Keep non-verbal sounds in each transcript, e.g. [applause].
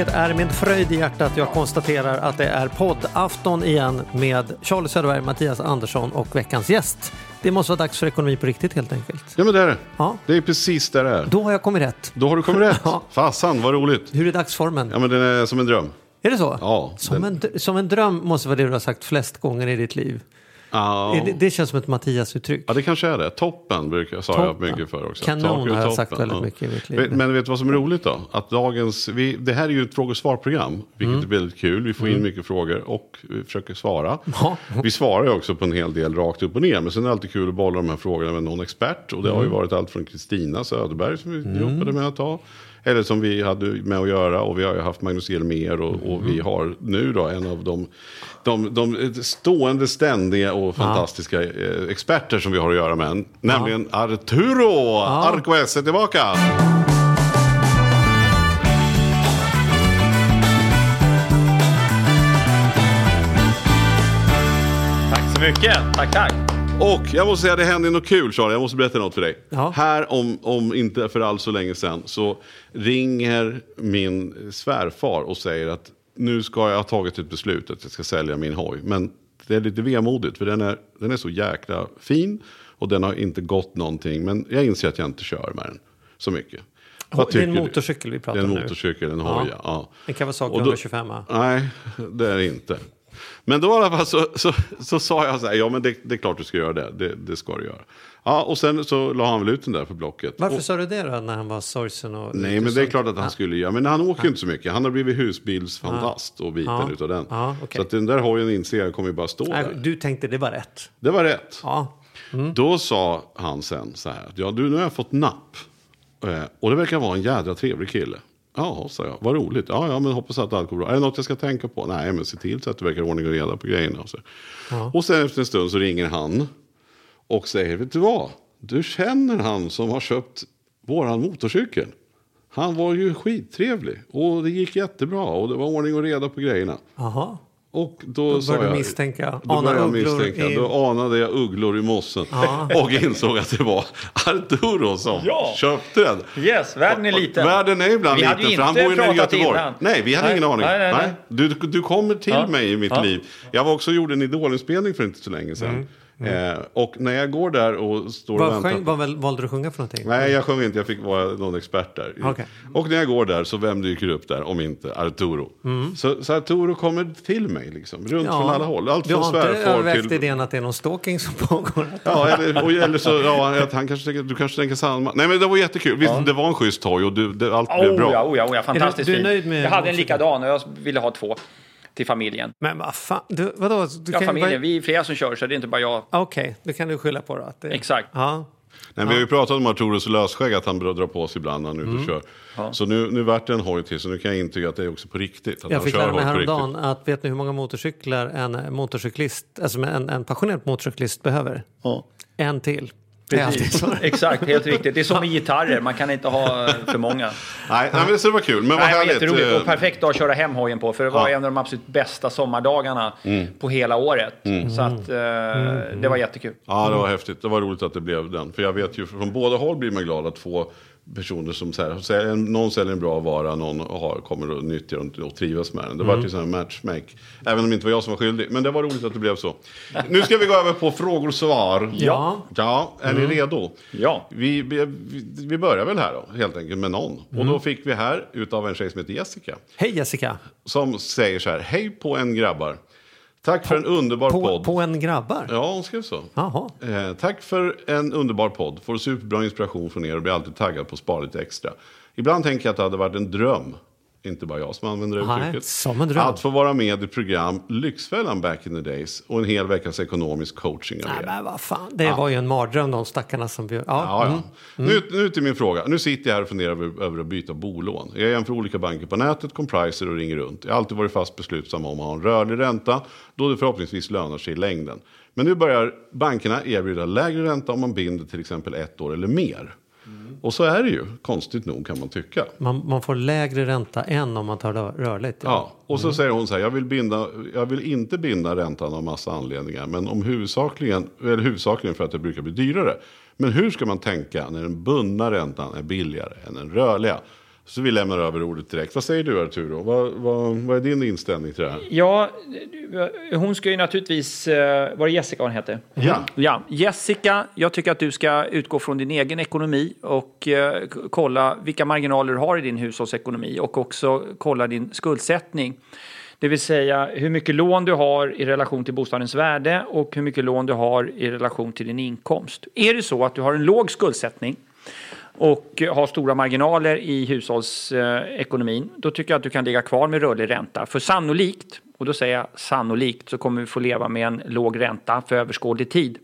Det är med fröjd i hjärtat jag konstaterar att det är poddafton igen med Charlie Söderberg, Mattias Andersson och veckans gäst. Det måste vara dags för ekonomi på riktigt helt enkelt. Ja men det är det. Ja. Det är precis där det är. Då har jag kommit rätt. Då har du kommit rätt. [laughs] Ja. Fasan vad roligt. Hur är dagsformen? Ja men den är som en dröm. Är det så? Ja, Som, den- en, som en dröm måste vara det du har sagt flest gånger i ditt liv. Ja. Är Det, det känns som ett Mattias-uttryck. Ja, det kanske är det. Toppen brukar sa Toppen. jag mycket för också. Kanon har jag toppen, sagt väldigt mycket i mitt liv. Men, vet du vad som är roligt då? Att dagens, vi, det här är ju ett fråge och svarprogram. Vilket Mm. är väldigt kul. Vi får in mycket frågor och vi försöker svara. Ja. Vi svarar ju också på en hel del rakt upp och ner. Men sen är det alltid kul att bolla de här frågorna med någon expert. Och det Mm. har ju varit allt från Kristina Söderberg som vi jobbade med att ta. Eller som vi hade med att göra. Och vi har ju haft Magnus Elmer. Och, och vi har nu då en av de, de, de stående, ständiga och fantastiska eh, experter som vi har att göra med. Nämligen Arturo Arquez är tillbaka. Tack så mycket. Tack, tack. Och jag måste säga det hände något kul Charlie, jag måste berätta något för dig. Ja. Här om, om inte för alls så länge sedan så ringer min svärfar och säger att nu ska jag ha tagit ett beslut att jag ska sälja min hoj. Men det är lite vemodigt för den är, den är så jäkla fin och den har inte gått någonting. Men jag inser att jag inte kör med den så mycket. Vad det är en tycker du? motorcykel vi Det pratar är en om nu. motorcykel, en Ja. hoj. Ja. Ja. En Kawasaki Och då- 125 va? Nej, det är det inte. Men då i alla fall så, så, så sa jag så här, ja men det, det är klart du ska göra det, det, det ska du göra. Ja, och sen så la han väl ut den där för Blocket. Varför och, sa du det då när han var sorgsen? Och Nej, men det är klart att han skulle göra, men han åker ju inte så mycket. Han har blivit husbilsfantast och biten Ja. utav den. Okej. Så att den där hojen inser jag kommer ju bara stå där. du tänkte det var rätt. Det var rätt. Ja. Då sa han sen så här, ja du nu har jag fått napp. Eh, och det verkar vara en jädra trevlig kille. Ja, sa jag. Vad roligt. Ja, ja, men hoppas att allt går bra. Är det något jag ska tänka på? Nej, men se till så att det verkar ordning och reda på grejerna. Och, så. och sen efter en stund så ringer han och säger, vet du vad? Du känner han som har köpt våran motorcykel. Han var ju skittrevlig och det gick jättebra och det var ordning och reda på grejerna. Jaha. Och då, Då började jag, du misstänka. Då Ana började jag misstänka. i- Då anade jag ugglor i mossen. [laughs] Och insåg att det var Arturo som Ja. köpte den. Yes, världen är liten. Världen är ibland Vi hade liten, ju för han inte bor ju nere i Göteborg. innan. Nej, vi hade Nej, ingen aning. nej, nej, nej. Du, du kommer till Ja. mig i mitt Ja. liv. Jag var också och gjorde en idolinspelning för inte så länge sedan. Eh, och när jag går där och står och Vad, väntar. sjöng, vad valde du att sjunga för någonting? Nej, jag sjöng inte. Jag fick vara någon expert där. Okej. Och när jag går där, så vem dyker upp där om inte Arturo? Så, så Arturo kommer till mig, liksom, runt från alla håll. Allt du från har inte svärfar övervägt till... idén att det är någon stalking som pågår? Ja, eller, och, eller så, ja, att han kanske tänker, du kanske tänker samma. Nej, men det var jättekul. Visst, det var en schysst hoj och du, det, allt blev Oh bra. ja, oh ja, oh ja, fantastiskt du är fin. nöjd med Jag hade en likadan och jag ville ha två till familjen. Men vad fan, du, vadå? Du Ja, familjen. bara- Vi är flera som kör så det är inte bara jag. Okej, det kan du skylla på då. Att det... Exakt. Ja. Nej, vi har ju pratat om Arturos lösskägg, att han bör dra på sig ibland när han är ute Mm. och kör. Så nu, nu vart det en hoj till, så nu kan jag intyga att det är också på riktigt. Att Jag fick lära mig häromdagen att vet ni hur många motorcyklar en motorcyklist, alltså en, en passionerad motorcyklist behöver? En till. Så. [laughs] Exakt, helt riktigt. Det är som med gitarrer, man kan inte ha för många. Nej, nej, men det var kul. Men vad Nej, det var härligt. jätteroligt eh, och perfekt dag att köra hem hojen på. För det var en av de absolut bästa sommardagarna Mm. på hela året. Så att eh, det var jättekul. Ja, det var häftigt. Det var roligt att det blev den. För jag vet ju, från båda håll blir man glad att få personer som så här, så här, någon säljer en bra vara, någon har, kommer att nyttja den och trivas med den. Det var ju sån här matchmake. Även om det inte var jag som var skyldig. Men det var roligt att det blev så. Nu ska vi gå över på frågor och svar. Ja. Ja, är ni redo? Ja. Vi, vi, vi börjar väl här då, helt enkelt med någon. Och då fick vi här utav en tjej som heter Jessica. Hej Jessica! Som säger så här, hej på en grabbar. Tack för en underbar På, podd. på en grabbar? Ja, hon skrev så. Jaha. Eh, tack för en underbar podd. Får superbra inspiration från er och blir alltid taggad på att spara lite extra. Ibland tänker jag att det hade varit en dröm, inte bara jag som använder det uttrycket, att få vara med i program Lyxfällan back in the days och en hel veckas ekonomisk coaching av Nej er. men vad fan, det var ju en mardröm de stackarna som bjöd. Ja. Ja, ja. Nu, nu till min fråga. Nu sitter jag här och funderar över, över att byta bolån. Jag jämför olika banker på nätet, compriser och ringer runt. Jag har alltid varit fast beslutsam om att ha en rörlig ränta, då det förhoppningsvis lönar sig i längden. Men nu börjar bankerna erbjuda lägre ränta om man binder till exempel ett år eller mer. Och så är det ju, konstigt nog kan man tycka. Man, man får lägre ränta än om man tar rör, rörligt. Ja, och så säger hon så här, jag vill, binda, jag vill inte binda räntan av massa anledningar, men om huvudsakligen, eller huvudsakligen för att det brukar bli dyrare. Men hur ska man tänka när den bundna räntan är billigare än den rörliga? Så vi lämnar över ordet direkt. Vad säger du Arturo? Vad, vad, vad är din inställning till det här? Ja, hon ska ju naturligtvis... eh, Var det Jessica hon hette? Ja. Ja, Jessica, jag tycker att du ska utgå från din egen ekonomi och eh, kolla vilka marginaler du har i din hushållsekonomi och också kolla din skuldsättning. Det vill säga hur mycket lån du har i relation till bostadens värde och hur mycket lån du har i relation till din inkomst. Är det så att du har en låg skuldsättning och har stora marginaler i hushållsekonomin, då tycker jag att du kan ligga kvar med rörlig ränta. För sannolikt, och då säger jag sannolikt, så kommer vi få leva med en låg ränta för överskådlig tid.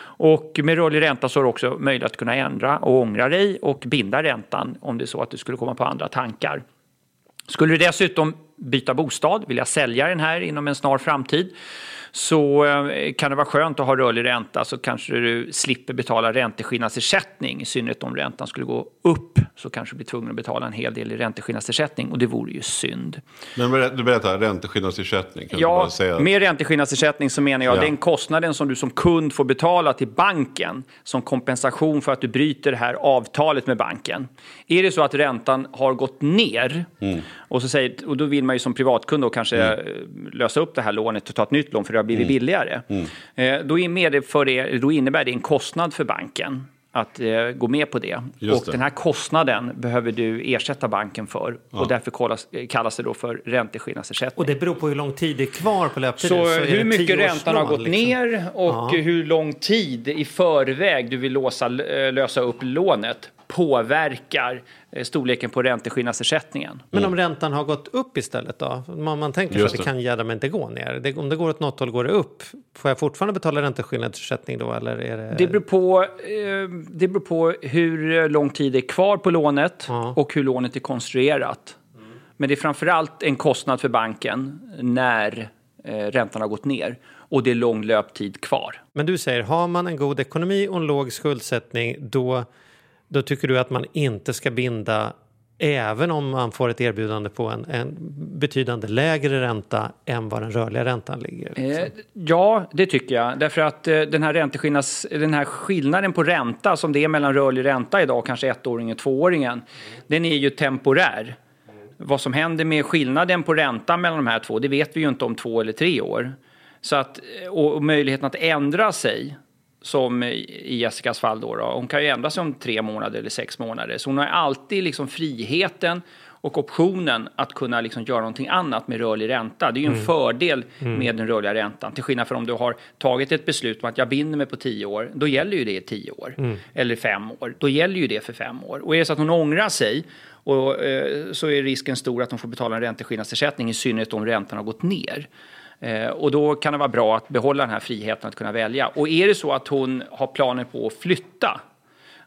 Och med rörlig ränta så har du också möjlighet att kunna ändra och ångra dig och binda räntan om det är så att du skulle komma på andra tankar. Skulle du dessutom byta bostad, vilja sälja den här inom en snar framtid, så eh, kan det vara skönt att ha rörlig ränta så kanske du slipper betala ränteskillnadsersättning. I synnerhet om räntan skulle gå upp så kanske du blir tvungen att betala en hel del i ränteskillnadsersättning och det vore ju synd. Men du berättar, ränteskillnadsersättning. Kan Ja, bara säga? med ränteskillnadsersättning så menar jag Ja. den kostnaden som du som kund får betala till banken som kompensation för att du bryter det här avtalet med banken. Är det så att räntan har gått ner Mm. och, så säger, och då vill man ju som privatkund då kanske eh, lösa upp det här lånet och ta ett nytt lån för har blivit Mm. billigare. Eh, då, är med det för det, då innebär det en kostnad för banken att eh, gå med på det. Just och det. den här kostnaden behöver du ersätta banken för och därför kallas, kallas det då för ränteskillnadsersättning. Och det beror på hur lång tid det är kvar på löptiden. Så, är hur mycket räntan har gått liksom. ner och Ja. hur lång tid i förväg du vill låsa, eh, lösa upp lånet påverkar eh, storleken på ränteskillnadsersättningen. Men om räntan har gått upp istället då? Man, man tänker sig att det det. kan gärna men inte gå ner. Det, om det går åt något håll går det upp. Får jag fortfarande betala ränteskillnadsersättning då? Eller är det... Det beror, på, eh, det beror på hur lång tid det är kvar på lånet Ja. och hur lånet är konstruerat. Men det är framförallt en kostnad för banken när eh, räntan har gått ner och det är lång löptid kvar. Men du säger, har man en god ekonomi och en låg skuldsättning då, då tycker du att man inte ska binda även om man får ett erbjudande på en, en betydande lägre ränta än vad den rörliga räntan ligger. liksom. Eh, ja, det tycker jag. Därför att eh, den här, ränteskillnads, den här skillnaden på ränta som det är mellan rörlig ränta idag, kanske ettåringen och tvååringen, den är ju temporär. Vad som händer med skillnaden på ränta mellan de här två, det vet vi ju inte om två eller tre år. Så att, eh, och möjligheten att ändra sig, som i Jessicas fall då, då, hon kan ju ändra sig om tre månader eller sex månader. Så hon har alltid liksom friheten och optionen att kunna liksom göra någonting annat med rörlig ränta. Det är ju en fördel med den rörliga räntan. Till skillnad från om du har tagit ett beslut om att jag binder mig på tio år. Då gäller ju det i tio år. Eller fem år. Då gäller ju det för fem år. Och är det så att hon ångrar sig och, eh, så är risken stor att hon får betala en ränteskillnadsersättning. I synnerhet om räntan har gått ner. Eh, och då kan det vara bra att behålla den här friheten att kunna välja. Och är det så att hon har planer på att flytta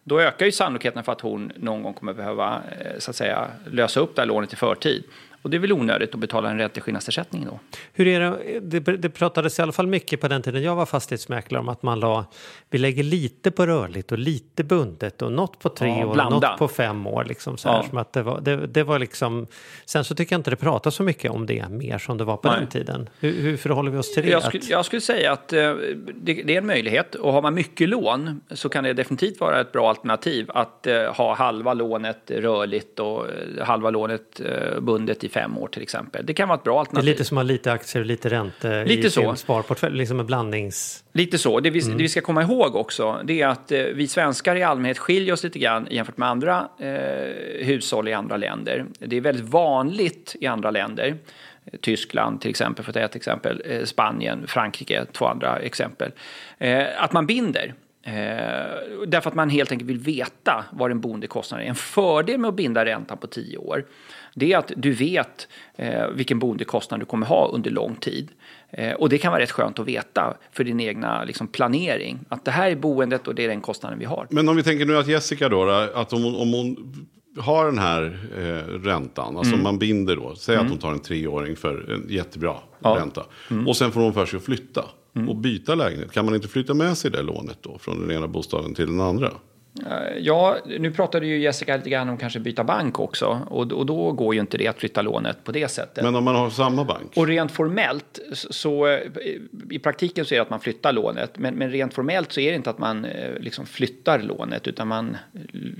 då ökar ju sannolikheten för att hon någon gång kommer behöva eh, så att säga, lösa upp det här lånet i förtid. Och det är väl onödigt att betala en ränteskillnadsersättning då. Hur är det? det? Det pratades i alla fall mycket på den tiden jag var fastighetsmäklare om att man la, vi lägger lite på rörligt och lite bundet och något på tre Ja, år och något på fem år. Liksom så här, Ja. som att det, var, det, det var liksom, sen så tycker jag inte det pratas så mycket om det mer som det var på Nej. den tiden. Hur, hur förhåller vi oss till det? Jag skulle, jag skulle säga att eh, det, det är en möjlighet. Och har man mycket lån så kan det definitivt vara ett bra alternativ att eh, ha halva lånet rörligt och eh, halva lånet bundet i fem år till exempel. Det kan vara ett bra det är alternativ. lite som att ha lite aktier och lite Lite i så. sin sparportfölj, liksom en blandnings... Lite så. Det vi, det vi ska komma ihåg också, det är att eh, vi svenskar i allmänhet skiljer oss lite grann jämfört med andra eh, hushåll i andra länder. Det är väldigt vanligt i andra länder, Tyskland till exempel, för att ta ett exempel, eh, Spanien, Frankrike, två andra exempel, eh, att man binder. Eh, därför att man helt enkelt vill veta vad den boendekostnaden är. En fördel med att binda räntan på tio år det är att du vet eh, vilken boendekostnad du kommer ha under lång tid. Eh, och det kan vara rätt skönt att veta för din egna liksom, planering. Att det här är boendet och det är den kostnaden vi har. Men om vi tänker nu att Jessica då, att om, om hon har den här eh, räntan, alltså Mm. man binder då, säg att hon tar en treåring för en jättebra Ja. Mm. ränta. Och sen får hon för sig att flytta och byta lägenhet. Kan man inte flytta med sig det lånet då från den ena bostaden till den andra? Eh, Ja, nu pratade ju Jessica lite grann om kanske byta bank också. Och, och då går ju inte det att flytta lånet på det sättet. Men om man har samma bank? Och rent formellt, så- eh, i praktiken så är det att man flyttar lånet. Men, men rent formellt så är det inte att man eh, liksom flyttar lånet, utan man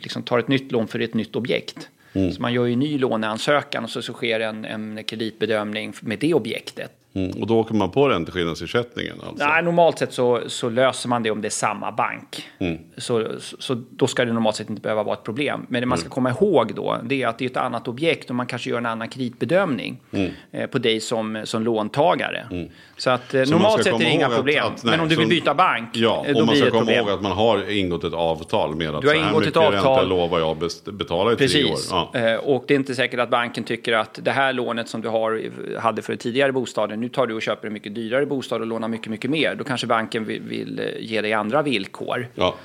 liksom tar ett nytt lån för ett nytt objekt. Mm. Så man gör ju en ny låneansökan och så, så sker en, en kreditbedömning med det objektet. Mm, och då åker man på ränteskillnadsersättningen? Alltså. Nej, normalt sett så, så, löser man det om det är samma bank. Mm. Så, så, då ska det normalt sett inte behöva vara ett problem. Men det man ska mm. komma ihåg då, det är att det är ett annat objekt och man kanske gör en annan kreditbedömning mm. eh, på dig som, som låntagare. Mm. Så att eh, så normalt sett är det inga problem. Att, att, nej, Men om du vill byta bank, ja, eh, då problem. man ska komma ihåg att man har ingått ett avtal med att du har så här ingått mycket ett avtal. ränta lovar jag betala i Precis. tio år. Ja. Eh, och det är inte säkert att banken tycker att det här lånet som du har, hade för tidigare bostaden, nu tar du och köper en mycket dyrare bostad och lånar mycket, mycket mer. Då kanske banken vill, vill eh, ge dig andra villkor. Ja.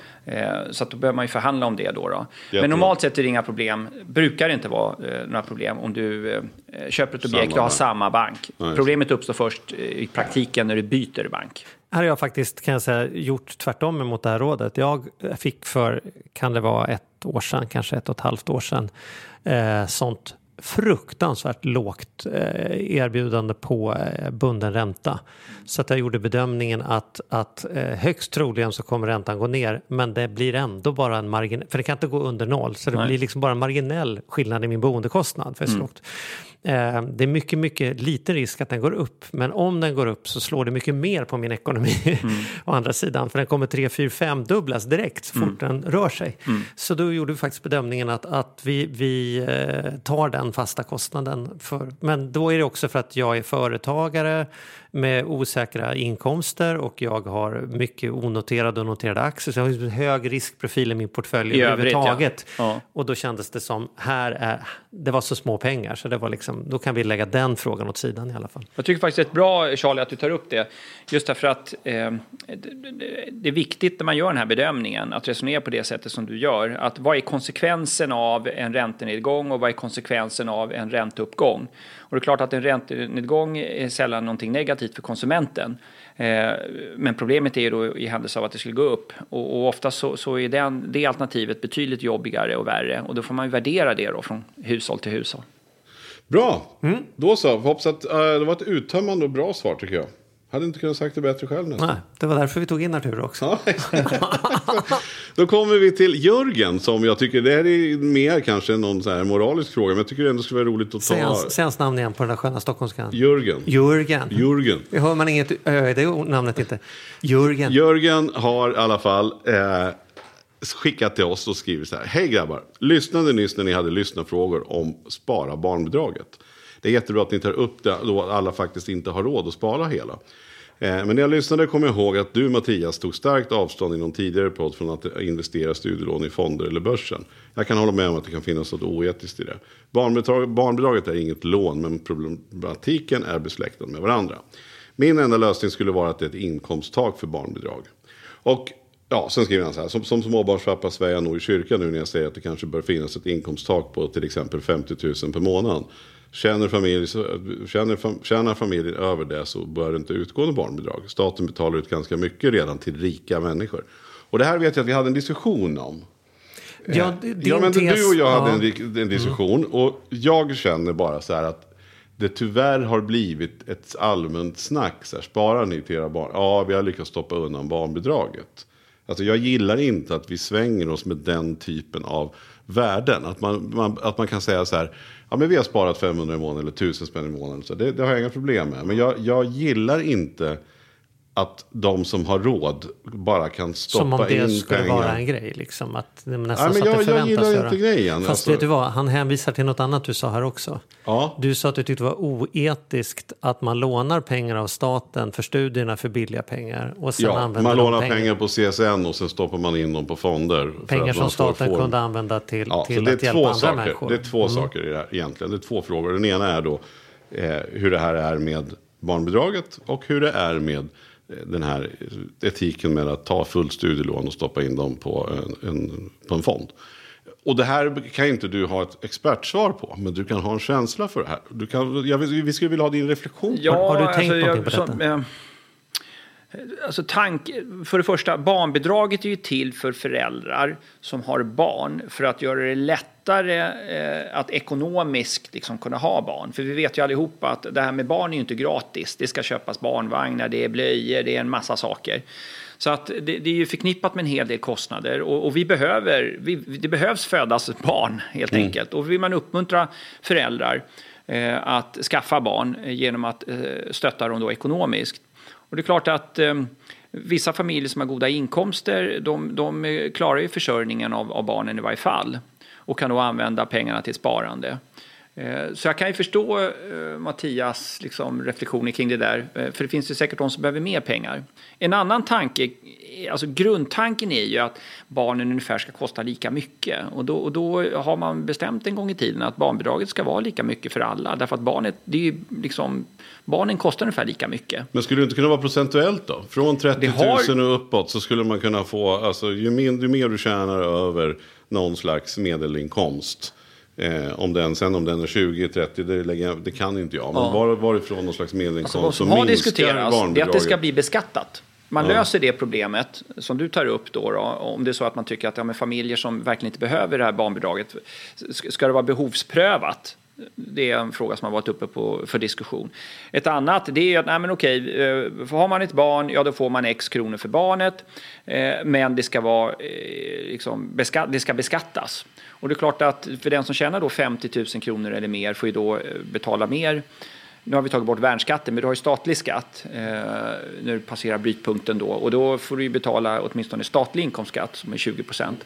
Så att då behöver man ju förhandla om det då. då. Men normalt sett är det inga problem, brukar det inte vara några problem om du köper ett objekt och har samma bank. Nej. Problemet uppstår först i praktiken när du byter bank. Här har jag faktiskt kan jag säga, gjort tvärtom mot det här rådet. Jag fick för, kan det vara ett år sedan, kanske ett och ett halvt år sedan, eh, sånt fruktansvärt lågt eh, erbjudande på eh, bunden ränta. Så att jag gjorde bedömningen att, att eh, högst troligen så kommer räntan gå ner men det blir ändå bara en marginell, för det kan inte gå under noll så det Nej. blir liksom bara en marginell skillnad i min boendekostnad för mm. Eh, det är mycket, mycket liten risk att den går upp. Men om den går upp så slår det mycket mer på min ekonomi. Mm. [laughs] å andra sidan. För den kommer 3, 4, 5 dubblas direkt så fort mm. den rör sig. Mm. Så då gjorde vi faktiskt bedömningen att, att vi, vi eh, tar den fasta kostnaden. För, men då är det också för att jag är företagare med osäkra inkomster och jag har mycket onoterade och noterade aktier. Så jag har en hög riskprofil i min portfölj I överhuvudtaget. Ja. Ja. Och då kändes det som, här är, det var så små pengar så det var liksom, då kan vi lägga den frågan åt sidan i alla fall. Jag tycker faktiskt det är bra Charlie att du tar upp det. Just därför att eh, det är viktigt när man gör den här bedömningen att resonera på det sättet som du gör. Att vad är konsekvensen av en räntenedgång och vad är konsekvensen av en ränteuppgång? Och det är klart att en räntenedgång är sällan någonting negativt för konsumenten. Eh, men problemet är ju då i händelse av att det skulle gå upp. Och, och ofta så, så är den, det alternativet betydligt jobbigare och värre. Och då får man ju värdera det då från hushåll till hushåll. Bra, mm. då så. Hoppas att uh, det var ett uttömmande och bra svar tycker jag. Hade inte kunnat sagt det bättre själv nästan. Nej, det var därför vi tog in Artur också. Då kommer vi till Jörgen som jag tycker, det här är mer kanske någon så här moralisk fråga, men jag tycker det ändå skulle vara roligt att ta. Säg hans, namn igen på den där sköna stockholmskan. Jörgen. Jörgen. Jörgen. Hör man inget, äh, det är namnet inte. Jörgen. Jörgen har i alla fall eh, skickat till oss och skrivit så här. Hej grabbar, lyssnade nyss när ni hade lyssnarfrågor om spara barnbidraget. Det är jättebra att ni tar upp det då alla faktiskt inte har råd att spara hela. Eh, men när jag lyssnade kom jag ihåg att du Mattias tog starkt avstånd i någon tidigare podd från att investera studielån i fonder eller börsen. Jag kan hålla med om att det kan finnas något oetiskt i det. Barnbidrag, barnbidraget är inget lån men problematiken är besläktad med varandra. Min enda lösning skulle vara att det är ett inkomsttak för barnbidrag. Och Ja, sen skriver han så här. Som, som småbarnspappa svär jag nog i kyrkan nu när jag säger att det kanske bör finnas ett inkomsttak på till exempel 50 000 per månad. Känner, familj, tjänar familjen över det så bör det inte utgå något barnbidrag. Staten betalar ut ganska mycket redan till rika människor. Och det här vet jag att vi hade en diskussion om. Ja, eh, ja men tes, du och jag hade en, en diskussion. Mm. Och jag känner bara så här att det tyvärr har blivit ett allmänt snack. Så här, sparar ni till era barn? Ja, vi har lyckats stoppa undan barnbidraget. Alltså jag gillar inte att vi svänger oss med den typen av värden. Att man, man, att man kan säga så här, ja men vi har sparat 500 i månaden eller 1000 spänn i månaden. Så det, det har jag inga problem med. Men jag, jag gillar inte att de som har råd bara kan stoppa in pengar. Som om det skulle pengar. vara en grej. Liksom, att det nästan Nej, men jag, jag gillar göra. inte grejen. Fast alltså. vet du vad, han hänvisar till något annat du sa här också. Ja. Du sa att du tyckte det var oetiskt att man lånar pengar av staten för studierna för billiga pengar. Och sen ja, man lånar pengar. pengar. på CSN och sen stoppar man in dem på fonder. Pengar som staten kunde använda till, ja, till att hjälpa andra saker. människor. Det är två mm. saker i det här, egentligen. Det är två frågor. Den ena är då eh, hur det här är med barnbidraget och hur det är med den här etiken med att ta fullt studielån och stoppa in dem på en, en, på en fond. Och det här kan inte du ha ett expertsvar på, men du kan ha en känsla för det här. Du kan, jag, vi skulle vilja ha din reflektion. Ja, har, har, du tänkt alltså, någonting på detta? Som, eh, Alltså tank, för det första, barnbidraget är ju till för föräldrar som har barn för att göra det lättare eh, att ekonomiskt liksom kunna ha barn. För vi vet ju allihopa att det här med barn är ju inte gratis. Det ska köpas barnvagnar, det är blöjor, det är en massa saker. Så att det, det är ju förknippat med en hel del kostnader och, och vi behöver, vi, det behövs födas barn helt enkelt. Och vill man uppmuntra föräldrar eh, att skaffa barn genom att eh, stötta dem då ekonomiskt. Och det är klart att eh, vissa familjer som har goda inkomster, de, de klarar ju försörjningen av, av barnen i varje fall och kan då använda pengarna till sparande. Eh, så jag kan ju förstå eh, Mattias liksom, reflektioner kring det där, eh, för det finns ju säkert de som behöver mer pengar. En annan tanke, alltså grundtanken är ju att barnen ungefär ska kosta lika mycket. Och då, och då har man bestämt en gång i tiden att barnbidraget ska vara lika mycket för alla. Därför att barnet, det är liksom, barnen kostar ungefär lika mycket. Men skulle det inte kunna vara procentuellt då? Från 30 000 har... och uppåt så skulle man kunna få, alltså ju mer, ju mer du tjänar över någon slags medelinkomst Eh, om den, sen om den är 20, 30, det, det kan inte jag. Men ja. var, varifrån någon slags medelinkomst alltså, vad som har diskuterats är att det ska bli beskattat. Man ja. löser det problemet som du tar upp då, då, om det är så att man tycker att ja, familjer som verkligen inte behöver det här barnbidraget, ska det vara behovsprövat? Det är en fråga som har varit uppe på, för diskussion. Ett annat det är att nej men okej, eh, har man ett barn, ja då får man x kronor för barnet. Eh, men det ska, vara, eh, liksom, det ska beskattas. Och det är klart att för den som tjänar då 50 000 kronor eller mer får ju då betala mer. Nu har vi tagit bort värnskatten, men du har ju statlig skatt eh, när du passerar brytpunkten då. Och då får du ju betala åtminstone statlig inkomstskatt som är 20 procent.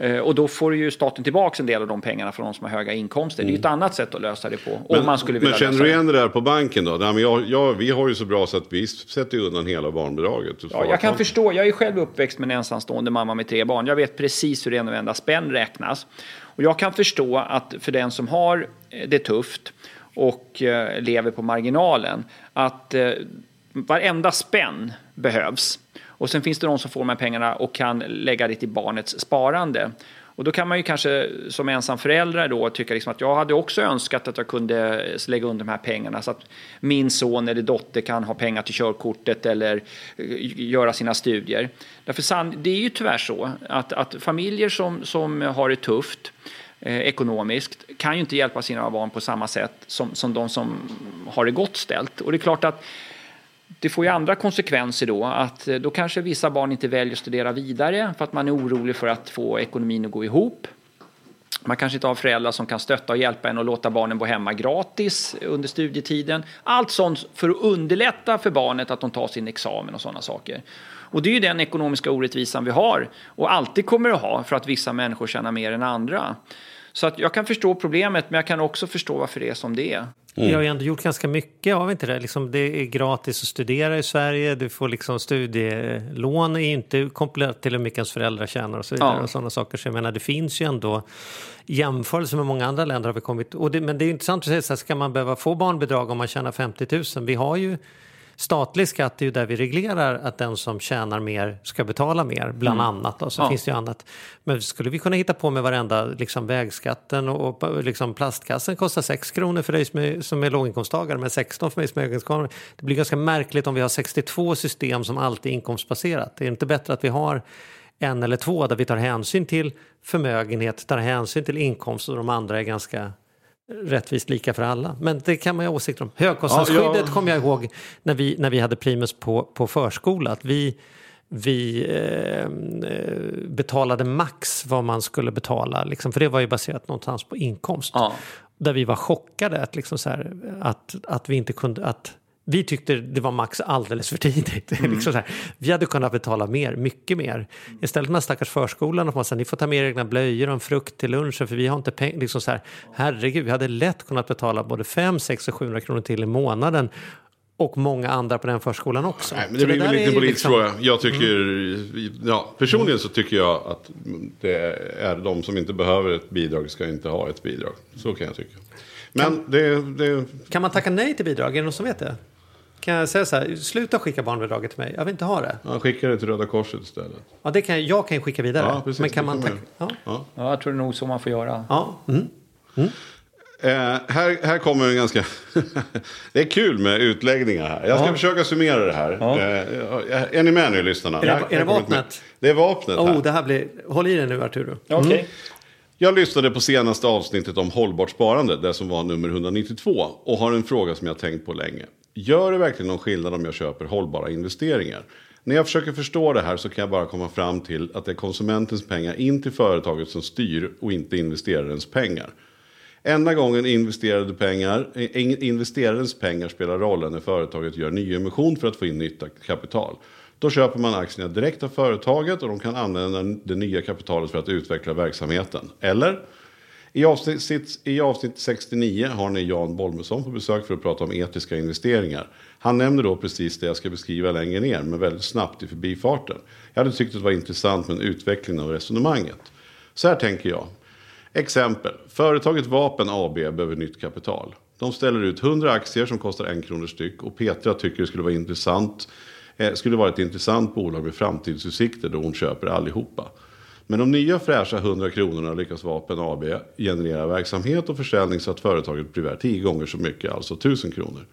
Eh, och då får ju staten tillbaka en del av de pengarna från de som har höga inkomster. Mm. Det är ett mm. annat sätt att lösa det på. Men, man skulle vilja men känner du igen det där på banken då? Nej, men jag, jag, vi har ju så bra så att vi sätter undan hela barnbidraget. Ja, jag kan förstå. Jag är själv uppväxt med en ensamstående mamma med tre barn. Jag vet precis hur en och enda spänn räknas. Och jag kan förstå att för den som har eh, det tufft och eh, lever på marginalen att varenda spänn behövs. Och sen finns det de som får de här pengarna och kan lägga det till barnets sparande. Och då kan man ju kanske som ensam förälder då tycka liksom att jag hade också önskat att jag kunde lägga under de här pengarna så att min son eller dotter kan ha pengar till körkortet eller eh, göra sina studier. Därför det är ju tyvärr så att, att familjer som, som har det tufft eh, ekonomiskt kan ju inte hjälpa sina barn på samma sätt som, som de som har det gott ställt. Och det är klart att det får ju andra konsekvenser då. Att eh, då kanske vissa barn inte väljer att studera vidare för att man är orolig för att få ekonomin att gå ihop. Man kanske inte har föräldrar som kan stötta och hjälpa en och låta barnen bo hemma gratis under studietiden. Allt sånt för att underlätta för barnet att de tar sin examen och sådana saker. Och det är ju den ekonomiska orättvisan vi har och alltid kommer att ha för att vissa människor tjänar mer än andra. Så att jag kan förstå problemet men jag kan också förstå varför det är som det är. Mm. Vi har ju ändå gjort ganska mycket av inte det. Liksom det är gratis att studera i Sverige. Du får liksom studielån är inte kopplat till hur mycket ens föräldrar tjänar och så vidare. Ja. Och sådana saker. Så jag menar det finns ju ändå jämförelse med många andra länder har vi kommit. Och det, men det är intressant att säga så här, ska man behöva få barnbidrag om man tjänar 50 000? Vi har ju Statlig skatt är ju där vi reglerar att den som tjänar mer ska betala mer, bland mm. annat. Och så ja. finns det ju annat. Men skulle vi kunna hitta på med varenda liksom vägskatten och, och liksom plastkassen kostar 6 kronor för dig som är, som är låginkomsttagare men 16 för mig som är höginkomsttagare. Det blir ganska märkligt om vi har 62 system som alltid är inkomstbaserat. Det är inte bättre att vi har en eller två där vi tar hänsyn till förmögenhet, tar hänsyn till inkomst och de andra är ganska rättvist lika för alla. Men det kan man ju ha åsikter om. Högkostnadsskyddet ja, ja. kommer jag ihåg när vi, när vi hade Primus på, på förskola. Att vi vi eh, betalade max vad man skulle betala. Liksom, för det var ju baserat någonstans på inkomst. Ja. Där vi var chockade att, liksom så här, att, att vi inte kunde... Att, vi tyckte det var max alldeles för tidigt. [laughs] Mm. liksom så här. Vi hade kunnat betala mer, mycket mer. Istället med stackars förskolan, att man säger ni får ta med er egna blöjor och en frukt till lunchen för vi har inte pengar. Liksom så här, herregud, vi hade lätt kunnat betala både 5, 6 och 700 kronor till i månaden och många andra på den förskolan också. Nej, men det blir väl en politisk liksom... fråga. Jag tycker, mm. ja, personligen så tycker jag att det är de som inte behöver ett bidrag ska inte ha ett bidrag. Så kan jag tycka. Men kan, det, det... kan man tacka nej till bidrag? Är det någon som vet det? Kan jag säga så här, sluta skicka barnbidraget till mig, jag vill inte ha det. Ja, skicka det till Röda Korset istället. Ja, det kan, jag kan skicka vidare. Ja, precis, men kan man? Ja. Ja. ja, jag tror det är nog så man får göra. Ja. Mm. Mm. Eh, här, här kommer en ganska... [laughs] det är kul med utläggningar här. Jag ska ja. försöka summera det här. Ja. Eh, är ni med nu lyssnarna? Är det, är det vapnet? Det är vapnet oh, Det här blir... Håll i dig nu Arturo. Mm. Okay. Jag lyssnade på senaste avsnittet om hållbart sparande, det som var nummer 192, och har en fråga som jag tänkt på länge. Gör det verkligen någon skillnad om jag köper hållbara investeringar? När jag försöker förstå det här så kan jag bara komma fram till att det är konsumentens pengar in till företaget som styr och inte investerarens pengar. Enda gången investerade pengar, eh, investerarens pengar spelar roll när företaget gör nyemission för att få in nytt kapital. Då köper man aktierna direkt av företaget och de kan använda det nya kapitalet för att utveckla verksamheten. Eller? I avsnitt, I avsnitt 69 har ni Jan Bolmesson på besök för att prata om etiska investeringar. Han nämner då precis det jag ska beskriva längre ner, men väldigt snabbt i förbifarten. Jag hade tyckt att det var intressant med en utveckling av resonemanget. Så här tänker jag. Exempel. Företaget Vapen AB behöver nytt kapital. De ställer ut 100 aktier som kostar en krona styck och Petra tycker det skulle vara intressant eh, skulle vara ett intressant bolag med framtidsutsikter då hon köper allihopa. Men de nya fräscha 100 kronorna lyckas Vapen AB generera verksamhet och försäljning så att företaget blir värt 10 gånger så mycket, alltså 1000 kronor.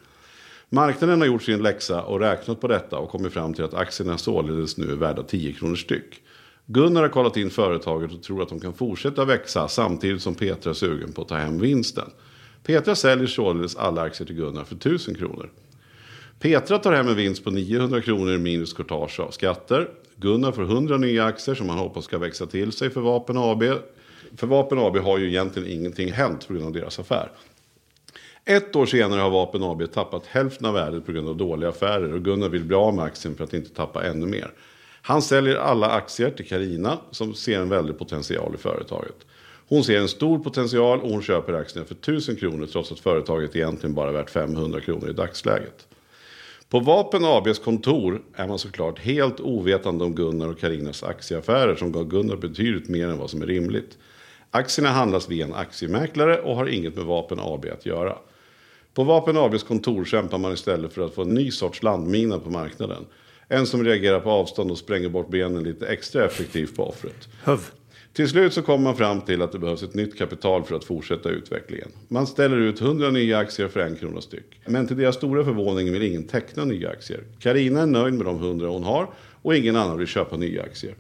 Marknaden har gjort sin läxa och räknat på detta och kommit fram till att aktierna således nu är värda 10 kronor styck. Gunnar har kollat in företaget och tror att de kan fortsätta växa samtidigt som Petra är sugen på att ta hem vinsten. Petra säljer således alla aktier till Gunnar för 1000 kronor. Petra tar hem en vinst på 900 kronor minus courtage av skatter. Gunnar får 100 nya aktier som han hoppas ska växa till sig för Vapen AB. För Vapen AB har ju egentligen ingenting hänt på grund av deras affär. Ett år senare har Vapen AB tappat hälften av värdet på grund av dåliga affärer och Gunnar vill bli av med aktien för att inte tappa ännu mer. Han säljer alla aktier till Karina som ser en väldig potential i företaget. Hon ser en stor potential och hon köper aktierna för 1000 kronor trots att företaget egentligen bara är värt 500 kronor i dagsläget. På Vapen ABs kontor är man såklart helt ovetande om Gunnar och Karinas aktieaffärer som gav Gunnar betydligt mer än vad som är rimligt. Aktierna handlas via en aktiemäklare och har inget med Vapen AB att göra. På Vapen ABs kontor kämpar man istället för att få en ny sorts landmina på marknaden. En som reagerar på avstånd och spränger bort benen lite extra effektivt på offret. Höv. Till slut så kommer man fram till att det behövs ett nytt kapital för att fortsätta utvecklingen. Man ställer ut 100 nya aktier för en krona styck. Men till deras stora förvåning vill ingen teckna nya aktier. Karina är nöjd med de 100 hon har och ingen annan vill köpa nya aktier.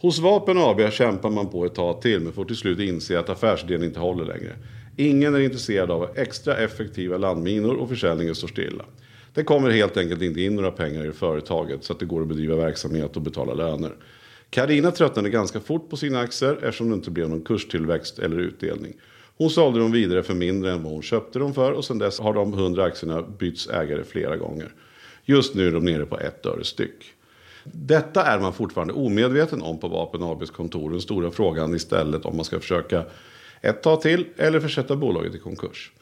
Hos Vapen AB kämpar man på ett tag till men får till slut inse att affärsidén inte håller längre. Ingen är intresserad av extra effektiva landminor och försäljningen står stilla. Det kommer helt enkelt inte in några pengar i företaget så att det går att bedriva verksamhet och betala löner. Karina tröttnade ganska fort på sina aktier eftersom det inte blev någon kurstillväxt eller utdelning. Hon sålde dem vidare för mindre än vad hon köpte dem för och sedan dess har de 100 aktierna bytts ägare flera gånger. Just nu är de nere på ett öre styck. Detta är man fortfarande omedveten om på Vapen ABs kontor. Den stora frågan istället om man ska försöka ett tag till eller försätta bolaget i konkurs.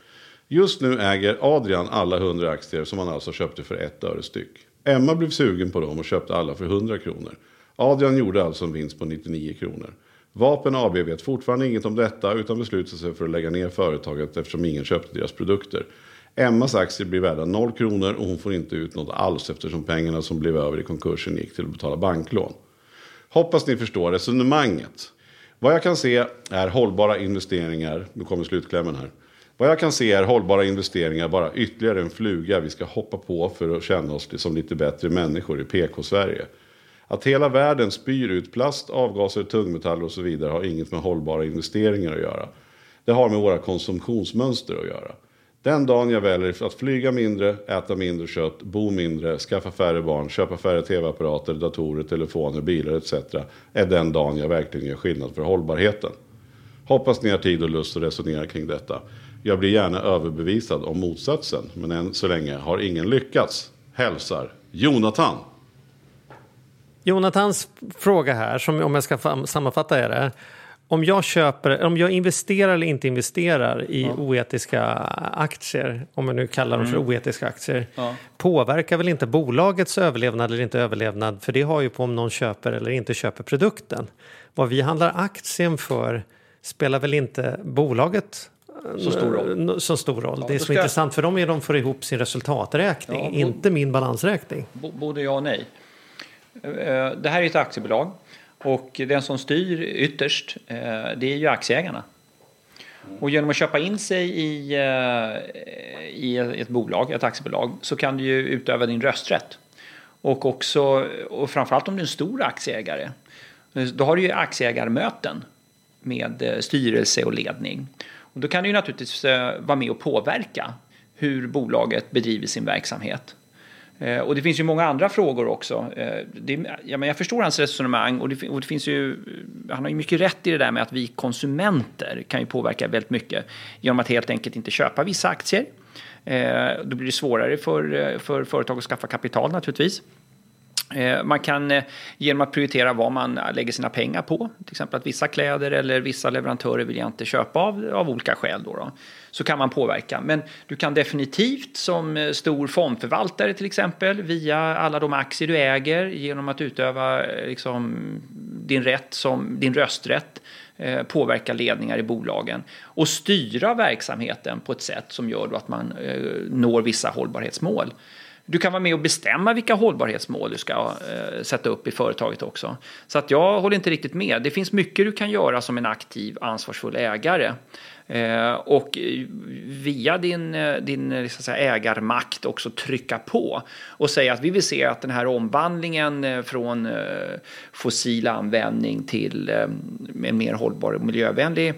Just nu äger Adrian alla 100 aktier som han alltså köpte för ett öre styck. Emma blev sugen på dem och köpte alla för 100 kronor. Adrian gjorde alltså en vinst på 99 kronor. Vapen AB vet fortfarande inget om detta utan beslutar sig för att lägga ner företaget eftersom ingen köpte deras produkter. Emmas aktier blir värda 0 kronor och hon får inte ut något alls eftersom pengarna som blev över i konkursen gick till att betala banklån. Hoppas ni förstår resonemanget. Vad jag kan se är hållbara investeringar, nu kommer slutklämmen här. Vad jag kan se är hållbara investeringar bara ytterligare en fluga vi ska hoppa på för att känna oss som lite bättre människor i PK-Sverige. Att hela världen spyr ut plast, avgaser, tungmetaller och så vidare har inget med hållbara investeringar att göra. Det har med våra konsumtionsmönster att göra. Den dagen jag väljer att flyga mindre, äta mindre kött, bo mindre, skaffa färre barn, köpa färre tv-apparater, datorer, telefoner, bilar etc. är den dagen jag verkligen gör skillnad för hållbarheten. Hoppas ni har tid och lust att resonera kring detta. Jag blir gärna överbevisad om motsatsen, men än så länge har ingen lyckats. Hälsar Jonathan. Jonathans fråga här, som om jag ska sammanfatta är det. Om jag, köper, om jag investerar eller inte investerar i ja. oetiska aktier, om jag nu kallar dem för mm. oetiska aktier, ja. påverkar väl inte bolagets överlevnad eller inte överlevnad, för det har ju på om någon köper eller inte köper produkten. Vad vi handlar aktien för spelar väl inte bolaget så stor roll. Så stor roll. Ja, det är så intressant för dem är att de får ihop sin resultaträkning, ja, inte min balansräkning. Både ja och nej. Eh, det här är ett aktiebolag och den som styr ytterst eh, det är ju aktieägarna. Och genom att köpa in sig i, eh, i ett bolag, ett aktiebolag, så kan du ju utöva din rösträtt. Och också, och framförallt om du är en stor aktieägare, då har du ju aktieägarmöten med styrelse och ledning. Och då kan du ju naturligtvis vara med och påverka hur bolaget bedriver sin verksamhet. Eh, och det finns ju många andra frågor också. Eh, det, ja, men jag förstår hans resonemang och det, och det, finns ju, eh, han har ju mycket rätt i det där med att vi konsumenter kan ju påverka väldigt mycket genom att helt enkelt inte köpa vissa aktier. Då blir det svårare för, för företag att skaffa kapital naturligtvis. Eh, man kan eh, genom att prioritera vad man lägger sina pengar på, till exempel att vissa kläder eller vissa leverantörer vill jag inte köpa av, av olika skäl. Då, då så kan man påverka. Men du kan definitivt som eh, stor fondförvaltare till exempel via alla de aktier du äger genom att utöva liksom, din, rätt som, din rösträtt påverka ledningar i bolagen och styra verksamheten på ett sätt som gör att man når vissa hållbarhetsmål. Du kan vara med och bestämma vilka hållbarhetsmål du ska eh, sätta upp i företaget också. Så att jag håller inte riktigt med. Det finns mycket du kan göra som en aktiv, ansvarsfull ägare. Eh, och via din, eh, din eh, liksom så säga, ägarmakt också trycka på och säga att vi vill se att den här omvandlingen eh, från fossil användning till en mer hållbar och miljövänlig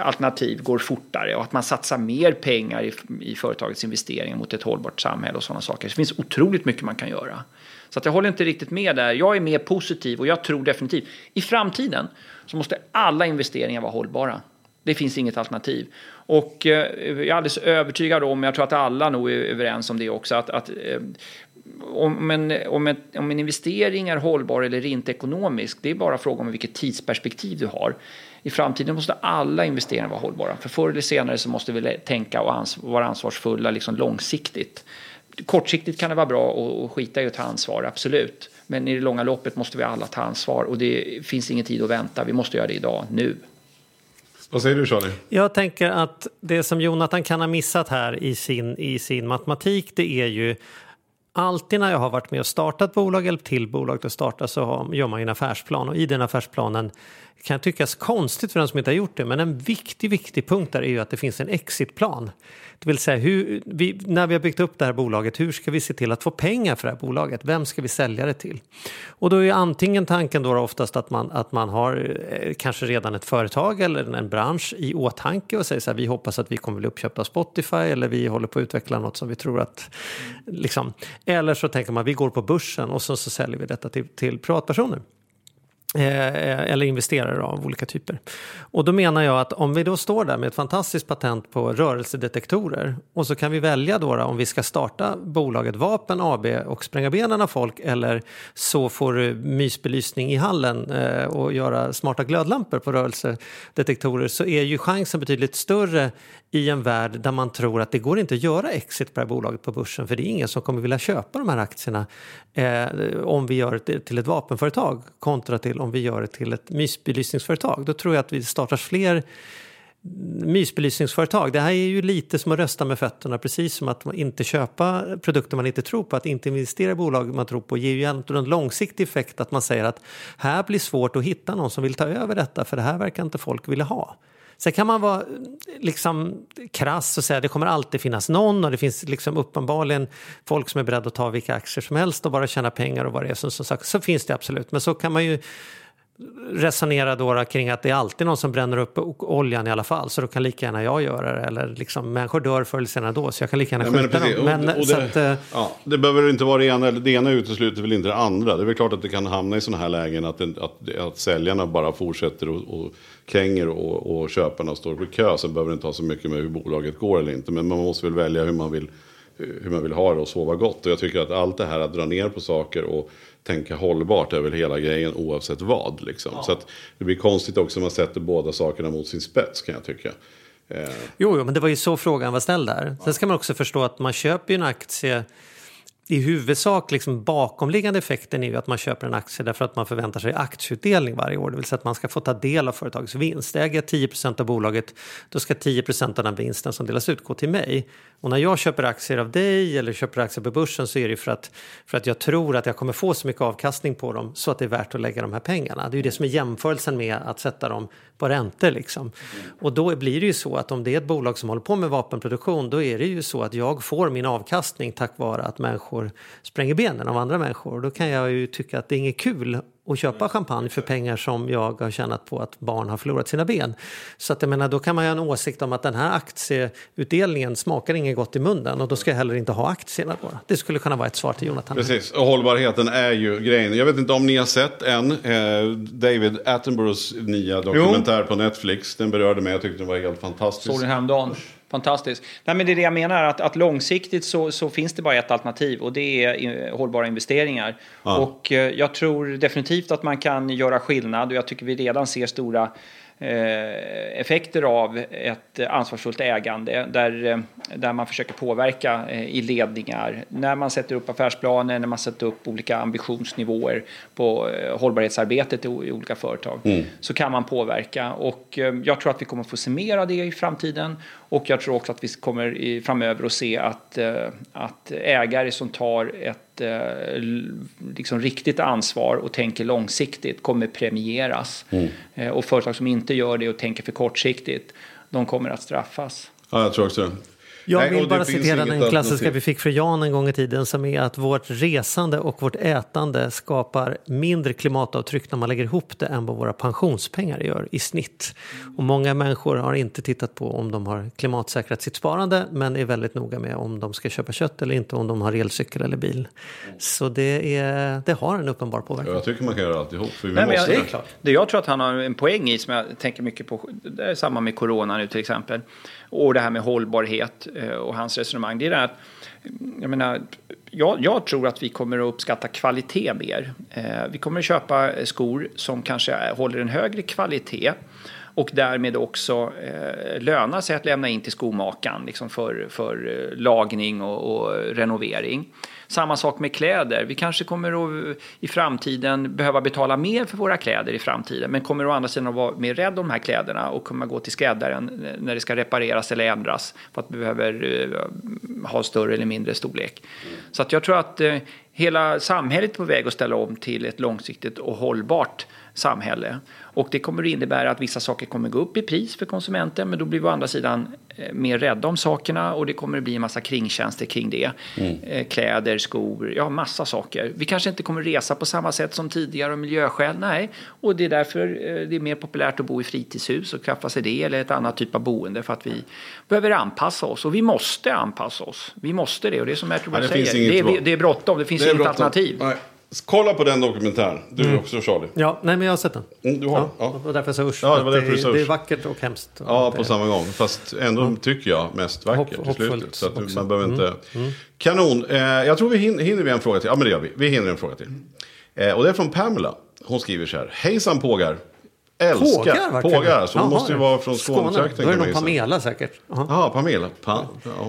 alternativ går fortare och att man satsar mer pengar i, i företagets investeringar mot ett hållbart samhälle och sådana saker. Det finns otroligt mycket man kan göra. Så att jag håller inte riktigt med där. Jag är mer positiv och jag tror definitivt i framtiden så måste alla investeringar vara hållbara. Det finns inget alternativ. Och eh, jag är alldeles övertygad om, jag tror att alla nog är överens om det också, att, att eh, om en, om, en, om en investering är hållbar eller inte ekonomisk. det är bara fråga om vilket tidsperspektiv du har. I framtiden måste alla investeringar vara hållbara, för förr eller senare så måste vi tänka och ans vara ansvarsfulla liksom långsiktigt. Kortsiktigt kan det vara bra att skita i att ta ansvar, absolut. Men i det långa loppet måste vi alla ta ansvar och det finns ingen tid att vänta. Vi måste göra det idag, nu. Vad säger du Charlie? Jag tänker att det som Jonathan kan ha missat här i sin, i sin matematik det är ju alltid när jag har varit med och startat bolag, hjälpt till bolag att starta så gör man en affärsplan och i den affärsplanen kan tyckas konstigt för den som inte har gjort det men en viktig, viktig punkt där är ju att det finns en exitplan. Det vill säga hur, vi, när vi har byggt upp det här bolaget, hur ska vi se till att få pengar för det här bolaget? Vem ska vi sälja det till? Och då är ju antingen tanken då oftast att man, att man har eh, kanske redan ett företag eller en bransch i åtanke och säger så här, vi hoppas att vi kommer bli uppköpta av Spotify eller vi håller på att utveckla något som vi tror att, liksom. Eller så tänker man, vi går på börsen och så, så säljer vi detta till, till privatpersoner. Eh, eller investerare av olika typer. Och då menar jag att om vi då står där med ett fantastiskt patent på rörelsedetektorer och så kan vi välja då, då om vi ska starta bolaget Vapen AB och spränga benen av folk eller så får du mysbelysning i hallen eh, och göra smarta glödlampor på rörelsedetektorer så är ju chansen betydligt större i en värld där man tror att det går inte att göra exit på det här bolaget på börsen för det är ingen som kommer vilja köpa de här aktierna eh, om vi gör det till ett vapenföretag kontra till om vi gör det till ett mysbelysningsföretag. Då tror jag att vi startar fler mysbelysningsföretag. Det här är ju lite som att rösta med fötterna, precis som att inte köpa produkter man inte tror på, att inte investera i bolag man tror på ger ju en långsiktig effekt att man säger att här blir svårt att hitta någon som vill ta över detta för det här verkar inte folk vilja ha. Sen kan man vara liksom krass och säga att det kommer alltid finnas någon och det finns liksom uppenbarligen folk som är beredda att ta vilka aktier som helst och bara tjäna pengar och vad det är som, som sagt. Så finns det absolut. Men så kan man ju resonera då kring att det är alltid någon som bränner upp oljan i alla fall så då kan lika gärna jag göra det. Eller liksom, människor dör förr eller senare då så jag kan lika gärna skjuta dem. Men, och, och det, att, ja, det behöver inte vara det ena, det ena utesluter väl inte det andra. Det är väl klart att det kan hamna i sådana här lägen att, att, att, att säljarna bara fortsätter och, och kränger och, och köparna står på kö. Sen behöver det inte ha så mycket med hur bolaget går eller inte. Men man måste väl välja hur man vill hur man vill ha det och sova gott. Och jag tycker att allt det här att dra ner på saker och tänka hållbart är väl hela grejen oavsett vad. Liksom. Ja. Så att det blir konstigt också om man sätter båda sakerna mot sin spets kan jag tycka. Eh. Jo, jo, men det var ju så frågan var ställd där. Sen ska man också förstå att man köper ju en aktie i huvudsak liksom bakomliggande effekten är ju att man köper en aktie därför att man förväntar sig aktieutdelning varje år. Det vill säga att man ska få ta del av företagets vinst. Äger jag 10% av bolaget då ska 10% av den vinsten som delas ut gå till mig. Och när jag köper aktier av dig eller köper aktier på börsen så är det för att, för att jag tror att jag kommer få så mycket avkastning på dem så att det är värt att lägga de här pengarna. Det är ju det som är jämförelsen med att sätta dem på räntor. Liksom. Och då blir det ju så att om det är ett bolag som håller på med vapenproduktion då är det ju så att jag får min avkastning tack vare att människor spränger benen av andra människor. Då kan jag ju tycka att det är inget kul och köpa champagne för pengar som jag har tjänat på att barn har förlorat sina ben. Så att jag menar, då kan man ju ha en åsikt om att den här aktieutdelningen smakar inget gott i munnen och då ska jag heller inte ha aktierna då. Det skulle kunna vara ett svar till Jonathan. Precis, och hållbarheten är ju grejen. Jag vet inte om ni har sett än eh, David Attenboroughs nya dokumentär på Netflix. Den berörde mig, jag tyckte den var helt fantastisk. Såg den häromdagen. Fantastiskt. Nej, men det är det jag menar, att, att långsiktigt så, så finns det bara ett alternativ och det är hållbara investeringar. Ja. Och eh, jag tror definitivt att man kan göra skillnad och jag tycker vi redan ser stora eh, effekter av ett ansvarsfullt ägande där, eh, där man försöker påverka eh, i ledningar. När man sätter upp affärsplaner, när man sätter upp olika ambitionsnivåer på eh, hållbarhetsarbetet i, i olika företag så kan man påverka. Och eh, jag tror att vi kommer få se mer av det i framtiden och jag tror också att vi kommer i, framöver att se att, eh, att ägare som tar ett eh, liksom riktigt ansvar och tänker långsiktigt kommer premieras. Eh, och företag som inte gör det och tänker för kortsiktigt, de kommer att straffas. Ja, jag tror också det. Jag Nej, vill det bara citera den klassiska vi fick från Jan en gång i tiden som är att vårt resande och vårt ätande skapar mindre klimatavtryck när man lägger ihop det än vad våra pensionspengar gör i snitt. Och många människor har inte tittat på om de har klimatsäkrat sitt sparande men är väldigt noga med om de ska köpa kött eller inte, om de har elcykel eller bil. Så det, är, det har en uppenbar påverkan. Jag tycker man kan göra alltihop. För vi Nej, måste jag, det. det, det jag tror att han har en poäng i som jag tänker mycket på, det är samma med corona nu till exempel, och det här med hållbarhet eh, och hans resonemang, det är det här att jag menar, jag, jag tror att vi kommer att uppskatta kvalitet mer. Eh, vi kommer att köpa eh, skor som kanske eh, håller en högre kvalitet och därmed också eh, lönar sig att lämna in till skomakaren liksom för, för lagning och, och renovering. Samma sak med kläder. Vi kanske kommer att i framtiden behöva betala mer för våra kläder i framtiden men kommer å andra sidan att vara mer rädd om de här kläderna och kommer gå till skräddaren eh, när det ska repareras eller ändras för att vi behöver eh, ha större eller mindre storlek. Så att jag tror att eh, hela samhället är på väg att ställa om till ett långsiktigt och hållbart samhälle. Och det kommer att innebära att vissa saker kommer gå upp i pris för konsumenten men då blir vi å andra sidan eh, mer rädda om sakerna och det kommer att bli en massa kringtjänster kring det. Eh, Kläder, skor, ja massa saker. Vi kanske inte kommer resa på samma sätt som tidigare av miljöskäl, nej. Och det är därför eh, det är mer populärt att bo i fritidshus och skaffa sig det eller ett annat typ av boende för att vi behöver anpassa oss och vi måste anpassa oss. Vi måste det och det är som Ertug Ja, det säger, det är, det är bråttom, det finns inget bråttom. alternativ. Nej. Kolla på den dokumentären. Du också Charlie. Ja, nej men jag har sett den. Mm, du har Ja, ja. Det var därför jag sa usch. Ja, det var därför du sa det är usch. vackert och hemskt. Ja, på samma gång. Fast ändå tycker jag mest vackert Hopp- i slutet. Så att också. Mm. man behöver inte... Kanon. Eh, jag tror vi hinner, hinner vi en fråga till. Ja, men det gör vi. Vi hinner en fråga till. Eh, och det är från Pamela. Hon skriver så här. Hejsan pågar. Älskar. Pågar? verkligen? Pågar. Så hon Jaha, måste ju vara från Skånetrakten. Då är det någon. Pamela säkert. Ja, Pamela. Pa,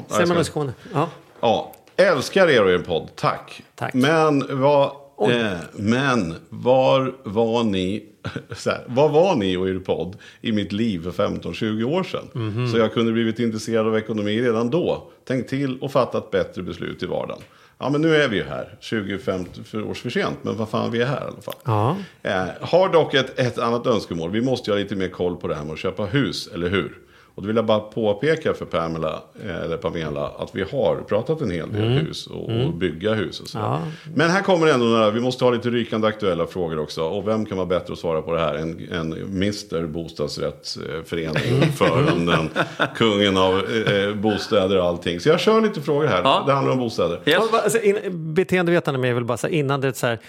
ja, jag man i Skåne? Ja. Ja, älskar er och er podd. Tack. Tack. Men vad, eh, men var var ni, [laughs] här, vad var ni och er podd i mitt liv för 15-20 år sedan? Mhm. Så jag kunde blivit intresserad av ekonomi redan då. Tänkt till och fattat bättre beslut i vardagen. Ja, men nu är vi ju här. 25 år för sent, men vad fan, vi är här i alla fall. Ja. Eh, har dock ett, ett annat önskemål. Vi måste ju ha lite mer koll på det här med att köpa hus, eller hur? Och då vill jag bara påpeka för Pamela, eh, eller Pamela, att vi har pratat en hel del hus och, och bygga hus och så. Ja. Men här kommer ändå några, vi måste ha lite rykande aktuella frågor också. Och vem kan vara bättre att svara på det här än, än Mr Bostadsrättsförening, ordföranden, [laughs] kungen av eh, bostäder och allting. Så jag kör lite frågor här. Ja. Det handlar om bostäder. Yes. Bara, Alltså, in, beteendevetande med jag vill bara säga innan det är så här.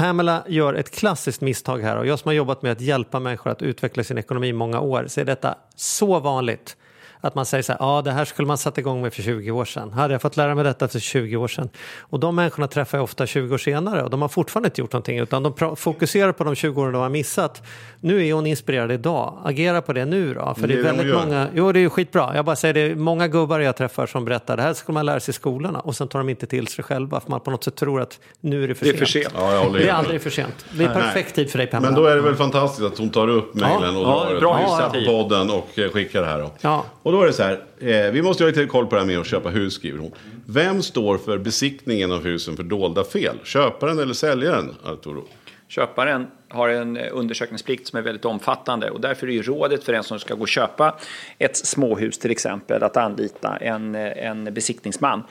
Pamela gör ett klassiskt misstag här och jag som har jobbat med att hjälpa människor att utveckla sin ekonomi i många år ser detta så vanligt. Att man säger så här, ja det här skulle man satt igång med för 20 år sedan. Hade jag fått lära mig detta för 20 år sedan? Och de människorna träffar jag ofta 20 år senare och de har fortfarande inte gjort någonting utan de fokuserar på de 20 åren de har missat. Nu är hon inspirerad idag, agera på det nu då. För det är det är det väldigt många, jo det är ju skitbra. Jag bara säger det, är många gubbar jag träffar som berättar det här ska man lära sig i skolorna och sen tar de inte till sig själva för man på något sätt tror att nu är det för Det är sent. för sent. Ja, jag håller Det är aldrig för sent. Det är perfekt tid för dig Pamela. Men då är det väl fantastiskt att hon tar upp mejlen och Ja, drar på podden och skickar det här. Då. Ja. Och då är det så här, eh, vi måste ha lite koll på det här med att köpa hus, skriver hon. Vem står för besiktningen av husen för dolda fel? Köparen eller säljaren, Arturo? Köparen har en eh, undersökningsplikt som är väldigt omfattande och därför är ju rådet för den som ska gå och köpa ett småhus till exempel att anlita en, eh, en besiktningsman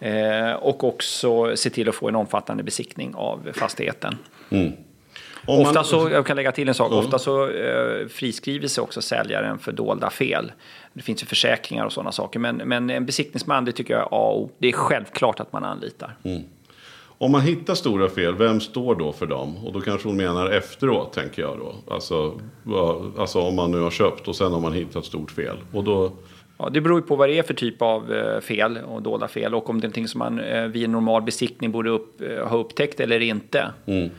eh, och också se till att få en omfattande besiktning av fastigheten. Om man- Ofta så, jag kan lägga till en sak, Ja. ofta så eh, friskriver sig också säljaren för dolda fel. Det finns ju försäkringar och sådana saker, men, men en besiktningsman det tycker jag är A och. Det är självklart att man anlitar. Om man hittar stora fel, vem står då för dem? Och då kanske hon menar efteråt, tänker jag då. Alltså, alltså om man nu har köpt och sen har man hittat stort fel. Och då, Ja, det beror ju på vad det är för typ av eh, fel och dolda fel och om det är någonting som man eh, vid en normal besiktning borde upp, eh, ha upptäckt eller inte. Ehm,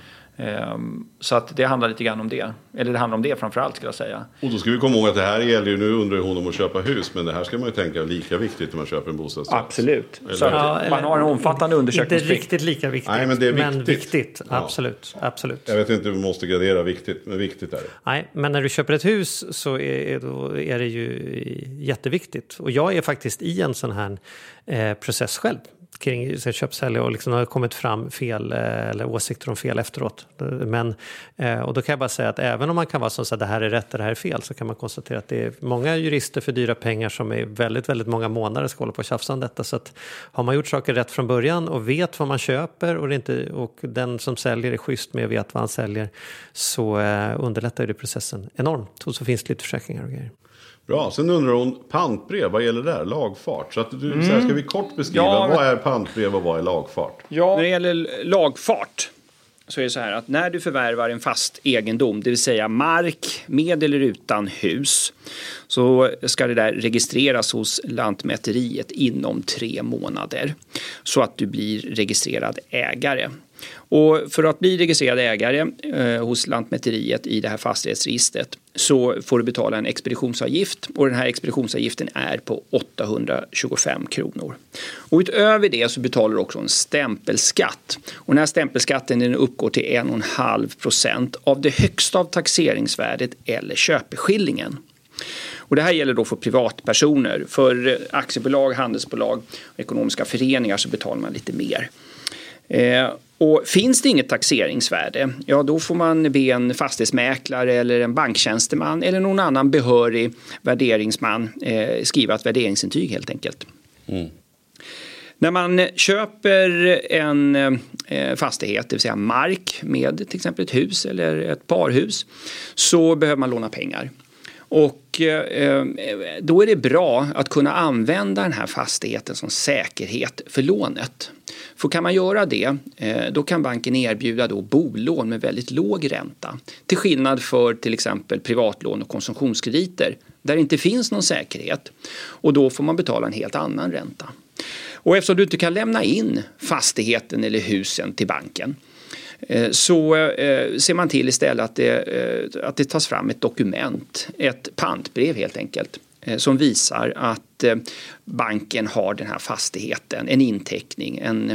så att det handlar lite grann om det. Eller det handlar om det framför allt skulle jag säga. och då ska vi komma ihåg att det här gäller ju, nu undrar hon om att köpa hus, men det här ska man ju tänka är lika viktigt när man köper en bostadsrätt. Absolut. Eller- Så Ja, man har en omfattande Inte undersökningsplikt. riktigt lika viktigt, Nej, men det är men viktigt. viktigt. Ja. Absolut. absolut. Jag vet inte, vi måste gradera viktigt, men viktigt är det. Nej, men när du köper ett hus så är, då är det ju jätteviktigt. Och jag är faktiskt i en sån här eh, process själv kring så här köp-sälj och liksom har kommit fram fel eh, eller åsikter om fel efteråt. Men, eh, och då kan jag bara säga att även om man kan vara så att det här är rätt och det här är fel så kan man konstatera att det är många jurister för dyra pengar som i väldigt, väldigt många månader ska hålla på och tjafsa om detta. Så att har man gjort saker rätt från början och vet vad man köper och, det inte, och den som säljer är schysst med och vet vad han säljer så eh, underlättar det processen enormt. Och så finns det lite försäkringar och grejer. Bra, sen undrar hon pantbrev, vad gäller där? Lagfart. Så att du, så här, ska vi kort beskriva, Ja, vad är pantbrev och vad är lagfart? Ja. När det gäller lagfart så är det så här att när du förvärvar en fast egendom, det vill säga mark med eller utan hus, så ska det där registreras hos Lantmäteriet inom tre månader så att du blir registrerad ägare. Och för att bli registrerad ägare eh, hos Lantmäteriet i det här fastighetsregistret så får du betala en expeditionsavgift och den här expeditionsavgiften är på 825 kronor. Och utöver det så betalar du också en stämpelskatt. Och den här stämpelskatten den uppgår till 1,5 procent av det högsta av taxeringsvärdet eller köpeskillingen. Och det här gäller då för privatpersoner. För eh, aktiebolag, handelsbolag och ekonomiska föreningar så betalar man lite mer. Eh, och finns det inget taxeringsvärde, ja då får man be en fastighetsmäklare eller en banktjänsteman eller någon annan behörig värderingsman eh, skriva ett värderingsintyg helt enkelt. När man köper en eh, fastighet, det vill säga mark med till exempel ett hus eller ett parhus, så behöver man låna pengar. Och eh, då är det bra att kunna använda den här fastigheten som säkerhet för lånet. För kan man göra det, eh, då kan banken erbjuda då bolån med väldigt låg ränta. Till skillnad för till exempel privatlån och konsumtionskrediter där det inte finns någon säkerhet. Och då får man betala en helt annan ränta. Och eftersom du inte kan lämna in fastigheten eller husen till banken så eh, ser man till istället att det, eh, att det tas fram ett dokument, ett pantbrev helt enkelt, eh, som visar att eh, banken har den här fastigheten, en inteckning, en,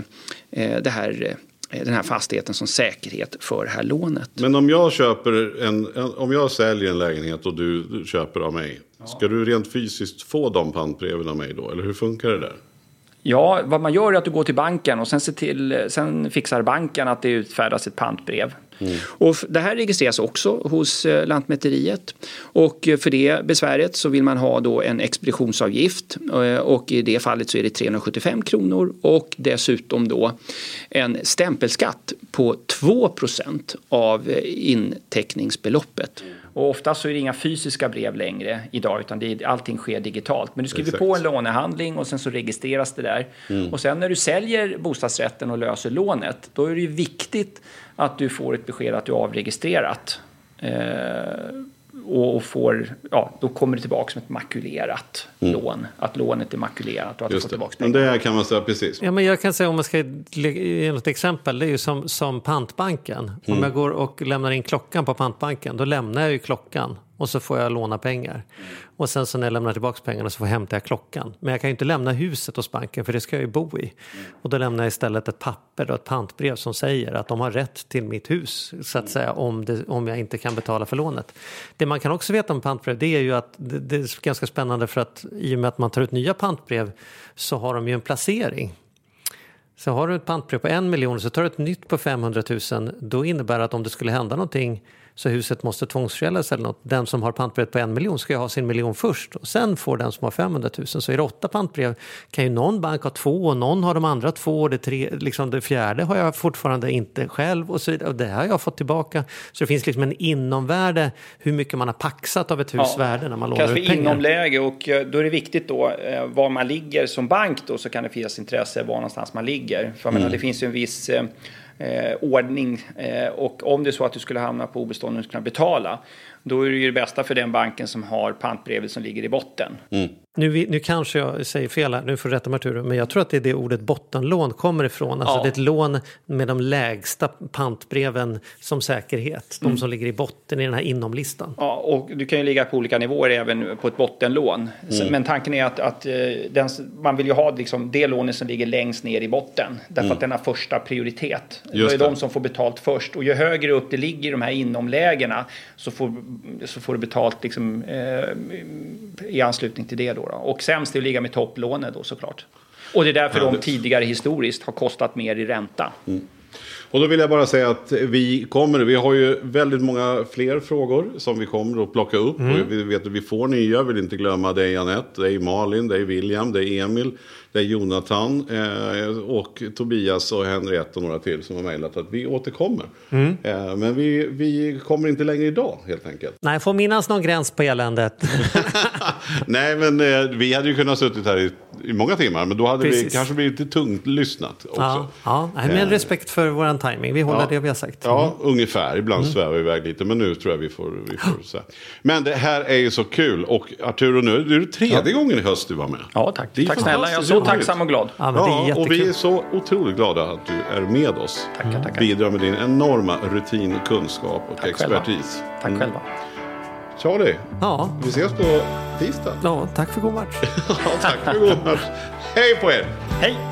eh, det här, eh, den här fastigheten som säkerhet för det här lånet. Men om jag köper en, om jag säljer en lägenhet och du, köper av mig. Ska du rent fysiskt få de pantbreven av mig då? Eller hur funkar det där? Ja, vad man gör är att du går till banken och sen, ser till, eh, sen fixar banken att det utfärdas ett pantbrev. Och f- det här registreras också hos eh, Lantmäteriet. Och eh, för det besväret så vill man ha då en expeditionsavgift eh, och i det fallet så är det 375 kronor och dessutom då en stämpelskatt på 2% av inteckningsbeloppet. Och ofta så är det inga fysiska brev längre idag utan det är, allting sker digitalt. Men du skriver Exakt. på en lånehandling och sen så registreras det där. Och sen när du säljer bostadsrätten och löser lånet då är det ju viktigt att du får ett besked att du är avregistrerat. Eh, och och får, ja, då kommer det tillbaka som ett makulerat lån. Att lånet är makulerat och att du får Just det. tillbaka Men pengarna. det här kan man säga precis. Ja, men jag kan säga om man ska ge något exempel, det är ju som, som pantbanken. Om jag går och lämnar in klockan på pantbanken, då lämnar jag ju klockan och så får jag låna pengar. Och sen så när jag lämnar tillbaka pengarna så får jag hämta jag klockan. Men jag kan ju inte lämna huset hos banken för det ska jag ju bo i. Och då lämnar jag istället ett papper och ett pantbrev som säger att de har rätt till mitt hus så att säga om, det, om jag inte kan betala för lånet. Det man kan också veta om pantbrev det är ju att det, det är ganska spännande för att i och med att man tar ut nya pantbrev så har de ju en placering. Så har du ett pantbrev på en miljon så tar du ett nytt på 500 000 då innebär det att om det skulle hända någonting så huset måste tvångsförsäljas eller något. Den som har pantbrevet på en miljon ska ju ha sin miljon först och sen får den som har 500 000. Så är det åtta pantbrev kan ju någon bank ha två och någon har de andra två och det, tre, liksom det fjärde har jag fortfarande inte själv och så vidare. Och det har jag fått tillbaka. Så det finns liksom en inomvärde hur mycket man har paxat av ett hus ja, värde när man lånar ut pengar. inomläge och eh, då är det viktigt då eh, var man ligger som bank då så kan det finnas intresse var någonstans man ligger. För mm. menar, det finns ju en viss eh, ordning eh, och om det är så att du skulle hamna på obestånd och kunna betala då är det ju det bästa för den banken som har pantbrevet som ligger i botten. Mm. Nu, nu kanske jag säger fel här, nu får du rätta mig Arturo, men jag tror att det är det ordet bottenlån kommer ifrån. Alltså ja. det är ett lån med de lägsta pantbreven som säkerhet. De mm. som ligger i botten i den här inomlistan. Ja, och du kan ju ligga på olika nivåer även på ett bottenlån. Mm. Men tanken är att, att eh, den, man vill ju ha liksom det lånet som ligger längst ner i botten. Därför mm. att den har första prioritet. Just det är det. de som får betalt först. Och ju högre upp det ligger i de här inomlägena så får, så får du betalt liksom, eh, i anslutning till det. Då, då. Och sämst är att ligga med topplånet då såklart. Och det är därför de tidigare historiskt har kostat mer i ränta. Mm. Och då vill jag bara säga att vi kommer, vi har ju väldigt många fler frågor som vi kommer att plocka upp. Mm. Och vi vet att vi får nya, vill inte glömma dig Anette, dig Malin, dig William, dig Emil, det är Jonathan eh, och Tobias och Henriette och några till som har mejlat att vi återkommer. Mm. Eh, men vi, vi kommer inte längre idag helt enkelt. Nej, får minnas någon gräns på eländet. [laughs] Nej, men eh, vi hade ju kunnat suttit här i, i många timmar, men då hade Precis. vi kanske blivit lite tungt lyssnat också. Ja, ja. med eh, respekt för vår timing. Vi håller ja, det vi har sagt. Ja, mm. ungefär. Ibland mm. svävar vi iväg lite, men nu tror jag vi får, vi får säga. Men det här är ju så kul och Arturo, nu är det tredje ja. gången i höst du var med. Ja, tack. Tack snälla. Jag är så tacksam och glad. Ja, ja och vi är så otroligt glada att du är med oss. Tackar, tackar. Bidrar med din enorma rutin, kunskap och tack expertis. Själva. Tack mm. själva. Charlie, ja. vi ses på tisdag. Ja, tack för god match. [laughs] ja, tack för god match. Hej på er! Hej!